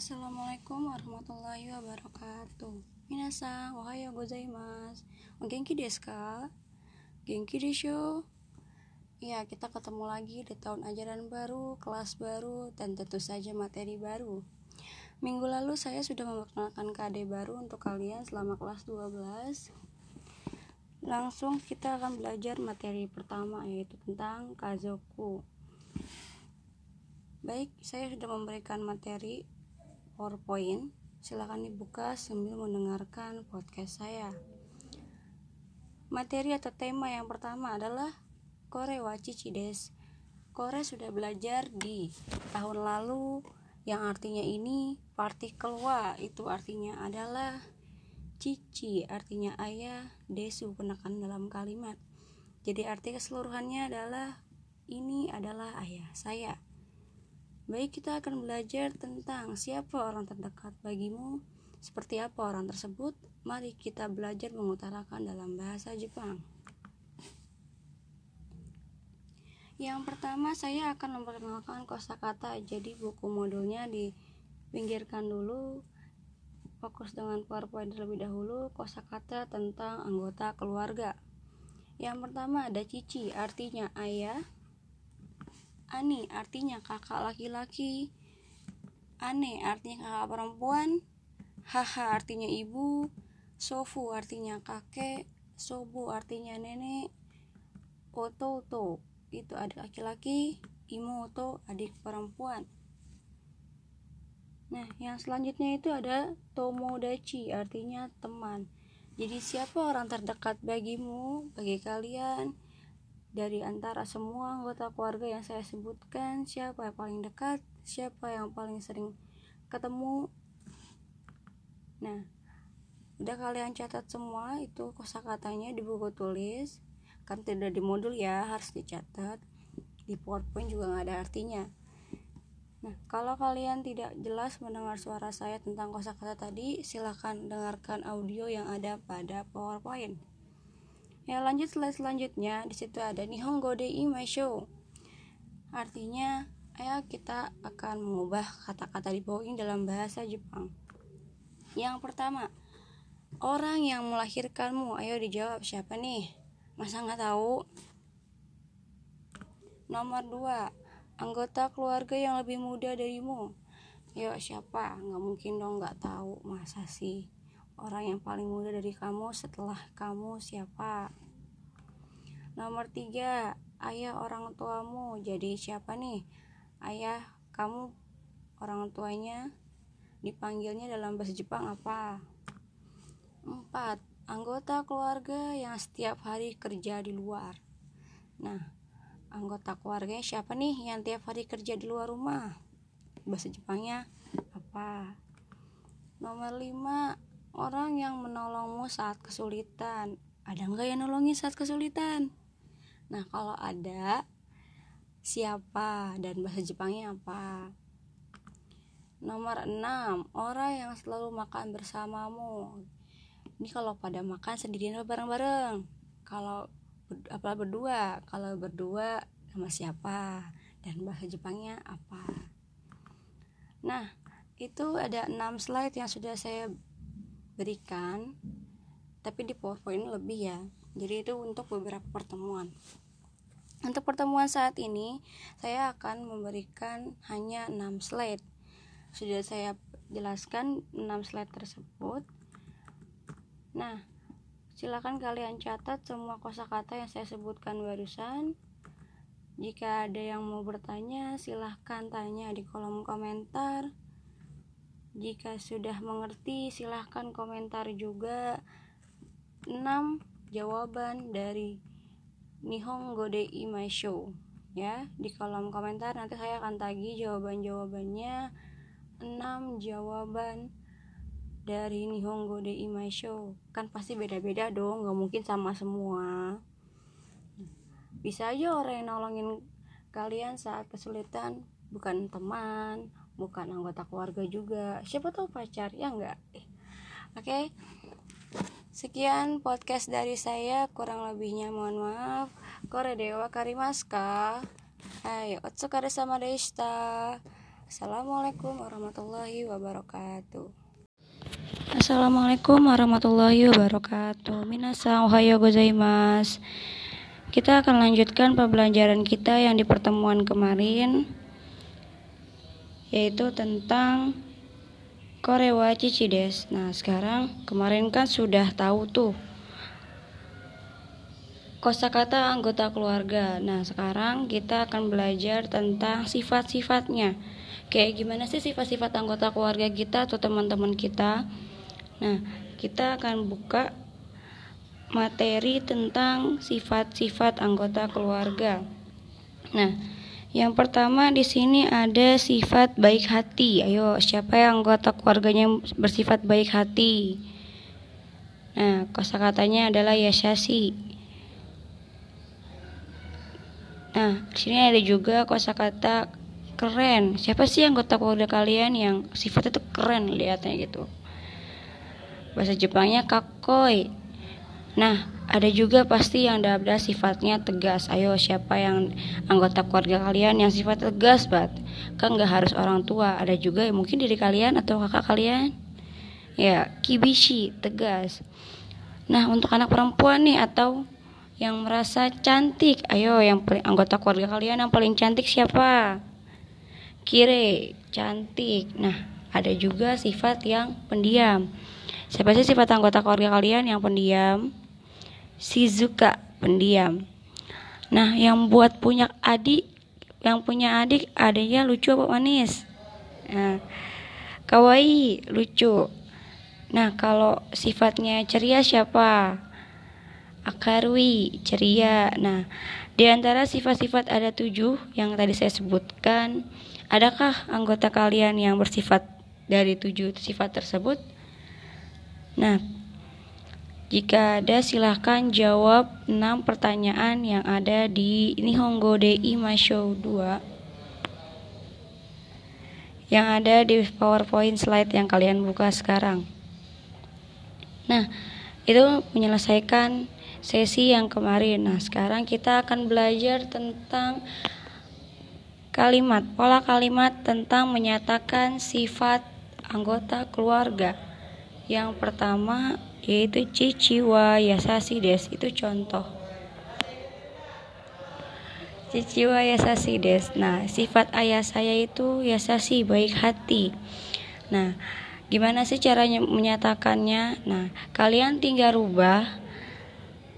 Assalamualaikum warahmatullahi wabarakatuh. Minasan, ohayo gozaimasu. Genki desu ka? Genki desho? Ya, kita ketemu lagi di tahun ajaran baru, kelas baru, dan tentu saja materi baru. Minggu lalu saya sudah memperkenalkan KD baru untuk kalian selama kelas 12. Langsung kita akan belajar materi pertama yaitu tentang kazoku. Baik, saya sudah memberikan materi PowerPoint, silakan dibuka sambil mendengarkan podcast saya. Materi atau tema yang pertama adalah Kore wa. Kore sudah belajar di tahun lalu yang artinya ini partikel wa itu artinya adalah cici artinya ayah desu penekan dalam kalimat jadi arti keseluruhannya adalah ini adalah ayah saya Baik, kita akan belajar tentang siapa orang terdekat bagimu, seperti apa orang tersebut. Mari kita belajar mengutarakan dalam bahasa Jepang. Yang pertama, saya akan memperkenalkan kosakata. Jadi, buku modulnya dipinggirkan dulu. Fokus dengan PowerPoint terlebih dahulu, kosakata tentang anggota keluarga. Yang pertama ada cici, artinya ayah, Ani artinya kakak laki-laki. Ane artinya kakak perempuan. Haha artinya ibu. Sofu artinya kakek. Sobu artinya nenek. Oto to itu adik laki-laki. Imoto adik perempuan. Nah, yang selanjutnya itu ada tomodachi artinya teman. Jadi siapa orang terdekat bagimu, bagi kalian? Dari antara semua anggota keluarga yang saya sebutkan siapa yang paling dekat siapa yang paling sering ketemu. Nah udah kalian catat semua itu kosakatanya di buku tulis. Kan tidak di modul ya harus dicatat. Di powerpoint juga nggak ada artinya. Nah kalau kalian tidak jelas mendengar suara saya tentang kosakata tadi silahkan dengarkan audio yang ada pada powerpoint Ya lanjut slide selanjutnya di situ ada Nihongo de Show. Artinya, ayo kita akan mengubah kata-kata di bawah ini dalam bahasa Jepang. Yang pertama, orang yang melahirkanmu. Ayo dijawab siapa nih? Masa nggak tahu? Nomor dua, anggota keluarga yang lebih muda darimu. Ayo siapa? Nggak mungkin dong nggak tahu. Masa sih? Orang yang paling muda dari kamu setelah kamu siapa? Nomor tiga ayah orang tuamu. Jadi siapa nih? Ayah kamu orang tuanya dipanggilnya dalam bahasa Jepang apa? Empat anggota keluarga yang setiap hari kerja di luar. Nah anggota keluarganya siapa nih yang tiap hari kerja di luar rumah? Bahasa Jepangnya apa? Nomor lima orang yang menolongmu saat kesulitan. Ada nggak yang nolongin saat kesulitan? Nah kalau ada siapa? Dan bahasa Jepangnya apa? Nomor 6 orang yang selalu makan bersamamu. Ini kalau pada makan sendirian atau bareng-bareng? Kalau apa berdua? Kalau berdua sama siapa? Dan bahasa Jepangnya apa? Nah itu ada 6 slide yang sudah saya berikan tapi di powerpoint lebih ya. Jadi itu untuk beberapa pertemuan. Untuk pertemuan saat ini saya akan memberikan hanya 6 slide. Sudah saya jelaskan 6 slide tersebut. Nah silakan kalian catat semua kosakata yang saya sebutkan barusan. Jika ada yang mau bertanya silahkan tanya di kolom komentar jika sudah mengerti, silahkan komentar juga. 6 jawaban dari Nihongo de Imai Show ya. Di kolom komentar nanti saya akan tagih jawaban-jawabannya. 6 jawaban dari Nihongo de Imai Show. Kan pasti beda-beda dong nggak mungkin sama semua. Bisa aja orang yang nolongin kalian saat kesulitan bukan teman bukan anggota keluarga juga siapa tahu pacar ya enggak oke okay? sekian podcast dari saya kurang lebihnya mohon maaf kore dewa karimaska ayo otsukare sama deshita Assalamualaikum warahmatullahi wabarakatuh. Assalamualaikum warahmatullahi wabarakatuh. Minasang ohayo gozaimasu. Kita akan lanjutkan pembelajaran kita yang di pertemuan kemarin yaitu tentang Korewa Cicides. Nah, sekarang kemarin kan sudah tahu tuh kosakata anggota keluarga. Nah, sekarang kita akan belajar tentang sifat-sifatnya. Kayak gimana sih sifat-sifat anggota keluarga kita atau teman-teman kita? Nah, kita akan buka materi tentang sifat-sifat anggota keluarga. Nah, yang pertama di sini ada sifat baik hati. Ayo, siapa yang anggota keluarganya bersifat baik hati? Nah, kosakatanya adalah yashasi. Nah, di sini ada juga kosakata keren. Siapa sih anggota keluarga kalian yang sifatnya tuh keren lihatnya gitu? Bahasa Jepangnya kakoi. Nah, ada juga pasti yang ada sifatnya tegas. Ayo, siapa yang anggota keluarga kalian yang sifat tegas banget? Kan nggak harus orang tua. Ada juga yang mungkin diri kalian atau kakak kalian. Ya, kibishi, tegas. Nah, untuk anak perempuan nih atau yang merasa cantik. Ayo, yang paling anggota keluarga kalian yang paling cantik siapa? Kire, cantik. Nah, ada juga sifat yang pendiam. Siapa sih sifat anggota keluarga kalian yang pendiam? Shizuka, pendiam. Nah, yang buat punya adik, yang punya adik adanya lucu apa manis? Nah, kawaii, lucu. Nah, kalau sifatnya ceria siapa? akarwi, ceria. Nah, di antara sifat-sifat ada tujuh yang tadi saya sebutkan, adakah anggota kalian yang bersifat dari tujuh sifat tersebut? Nah, jika ada silahkan jawab enam pertanyaan yang ada di Nihongo Dei Masho 2 yang ada di PowerPoint slide yang kalian buka sekarang. Nah, itu menyelesaikan sesi yang kemarin. Nah, sekarang kita akan belajar tentang kalimat, pola kalimat tentang menyatakan sifat anggota keluarga. Yang pertama yaitu ciciwa yasasi des, itu contoh. Ciciwa yasasi des. Nah, sifat ayah saya itu yasasi, baik hati. Nah, gimana sih caranya menyatakannya? Nah, kalian tinggal rubah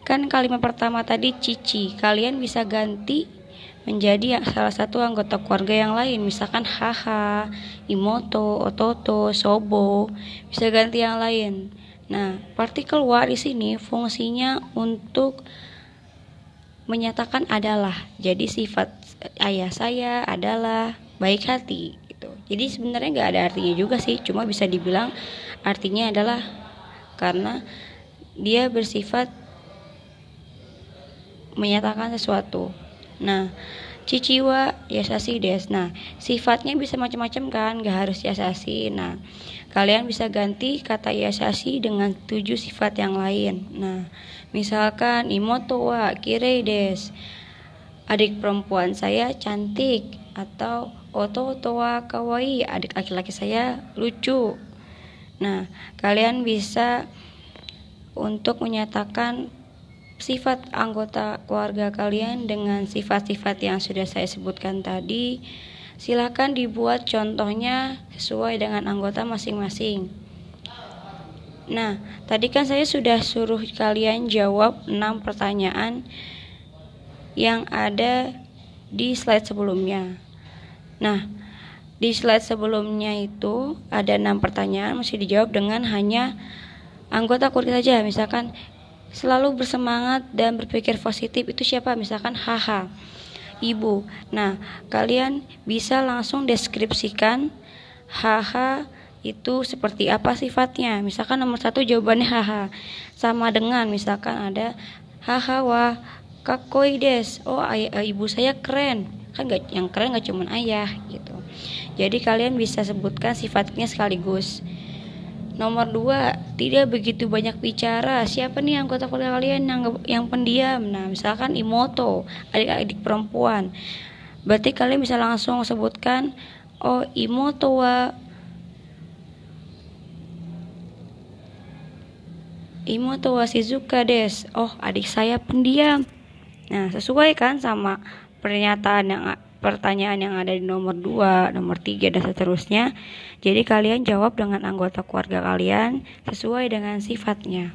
Kan kalimat pertama tadi cici, kalian bisa ganti menjadi salah satu anggota keluarga yang lain, misalkan haha, imoto, ototo, sobo, bisa ganti yang lain. Nah, partikel wa di sini fungsinya untuk menyatakan adalah. Jadi sifat ayah saya adalah baik hati gitu. Jadi sebenarnya nggak ada artinya juga sih, cuma bisa dibilang artinya adalah karena dia bersifat menyatakan sesuatu. Nah, ciciwa yasasi des. Nah, sifatnya bisa macam-macam kan, gak harus yasasi. Nah, kalian bisa ganti kata yasasi dengan tujuh sifat yang lain. Nah, misalkan imoto wa kirei des. Adik perempuan saya cantik atau oto wa kawaii. Adik laki-laki saya lucu. Nah, kalian bisa untuk menyatakan sifat anggota keluarga kalian dengan sifat-sifat yang sudah saya sebutkan tadi, silakan dibuat contohnya sesuai dengan anggota masing-masing. Nah, tadi kan saya sudah suruh kalian jawab 6 pertanyaan yang ada di slide sebelumnya. Nah, di slide sebelumnya itu ada enam pertanyaan mesti dijawab dengan hanya anggota keluarga saja. Misalkan selalu bersemangat dan berpikir positif itu siapa? Misalkan haha ibu. Nah kalian bisa langsung deskripsikan haha itu seperti apa sifatnya. Misalkan nomor satu jawabannya haha. Sama dengan misalkan ada haha wah kakoi des. Oh ay ibu saya keren. Kan gak, yang keren gak cuma ayah gitu. Jadi kalian bisa sebutkan sifatnya sekaligus Nomor dua, tidak begitu banyak bicara. Siapa nih anggota keluarga kalian yang yang pendiam? Nah, misalkan Imoto, adik-adik perempuan. Berarti kalian bisa langsung sebutkan, oh imoto wa imoto wa shizuka des oh adik saya pendiam nah sesuai kan sama pernyataan yang pertanyaan yang ada di nomor 2, nomor 3 dan seterusnya. Jadi kalian jawab dengan anggota keluarga kalian sesuai dengan sifatnya.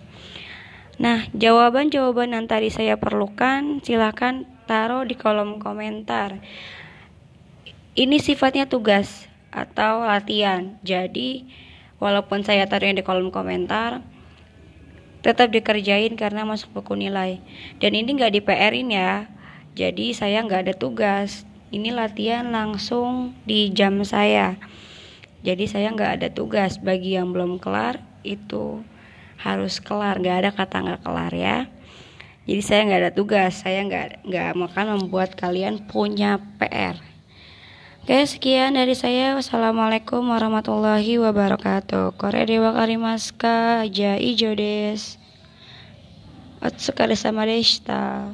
Nah, jawaban-jawaban yang tadi saya perlukan silahkan taruh di kolom komentar. Ini sifatnya tugas atau latihan. Jadi, walaupun saya taruhnya di kolom komentar, tetap dikerjain karena masuk buku nilai. Dan ini nggak di PR-in ya. Jadi saya nggak ada tugas ini latihan langsung di jam saya. Jadi saya nggak ada tugas. Bagi yang belum kelar itu harus kelar. Nggak ada kata nggak kelar ya. Jadi saya nggak ada tugas. Saya nggak nggak makan membuat kalian punya PR Oke sekian dari saya. Wassalamualaikum warahmatullahi wabarakatuh. Korea Dewa Karimaska Aja Ijo des Otsukare sama deshita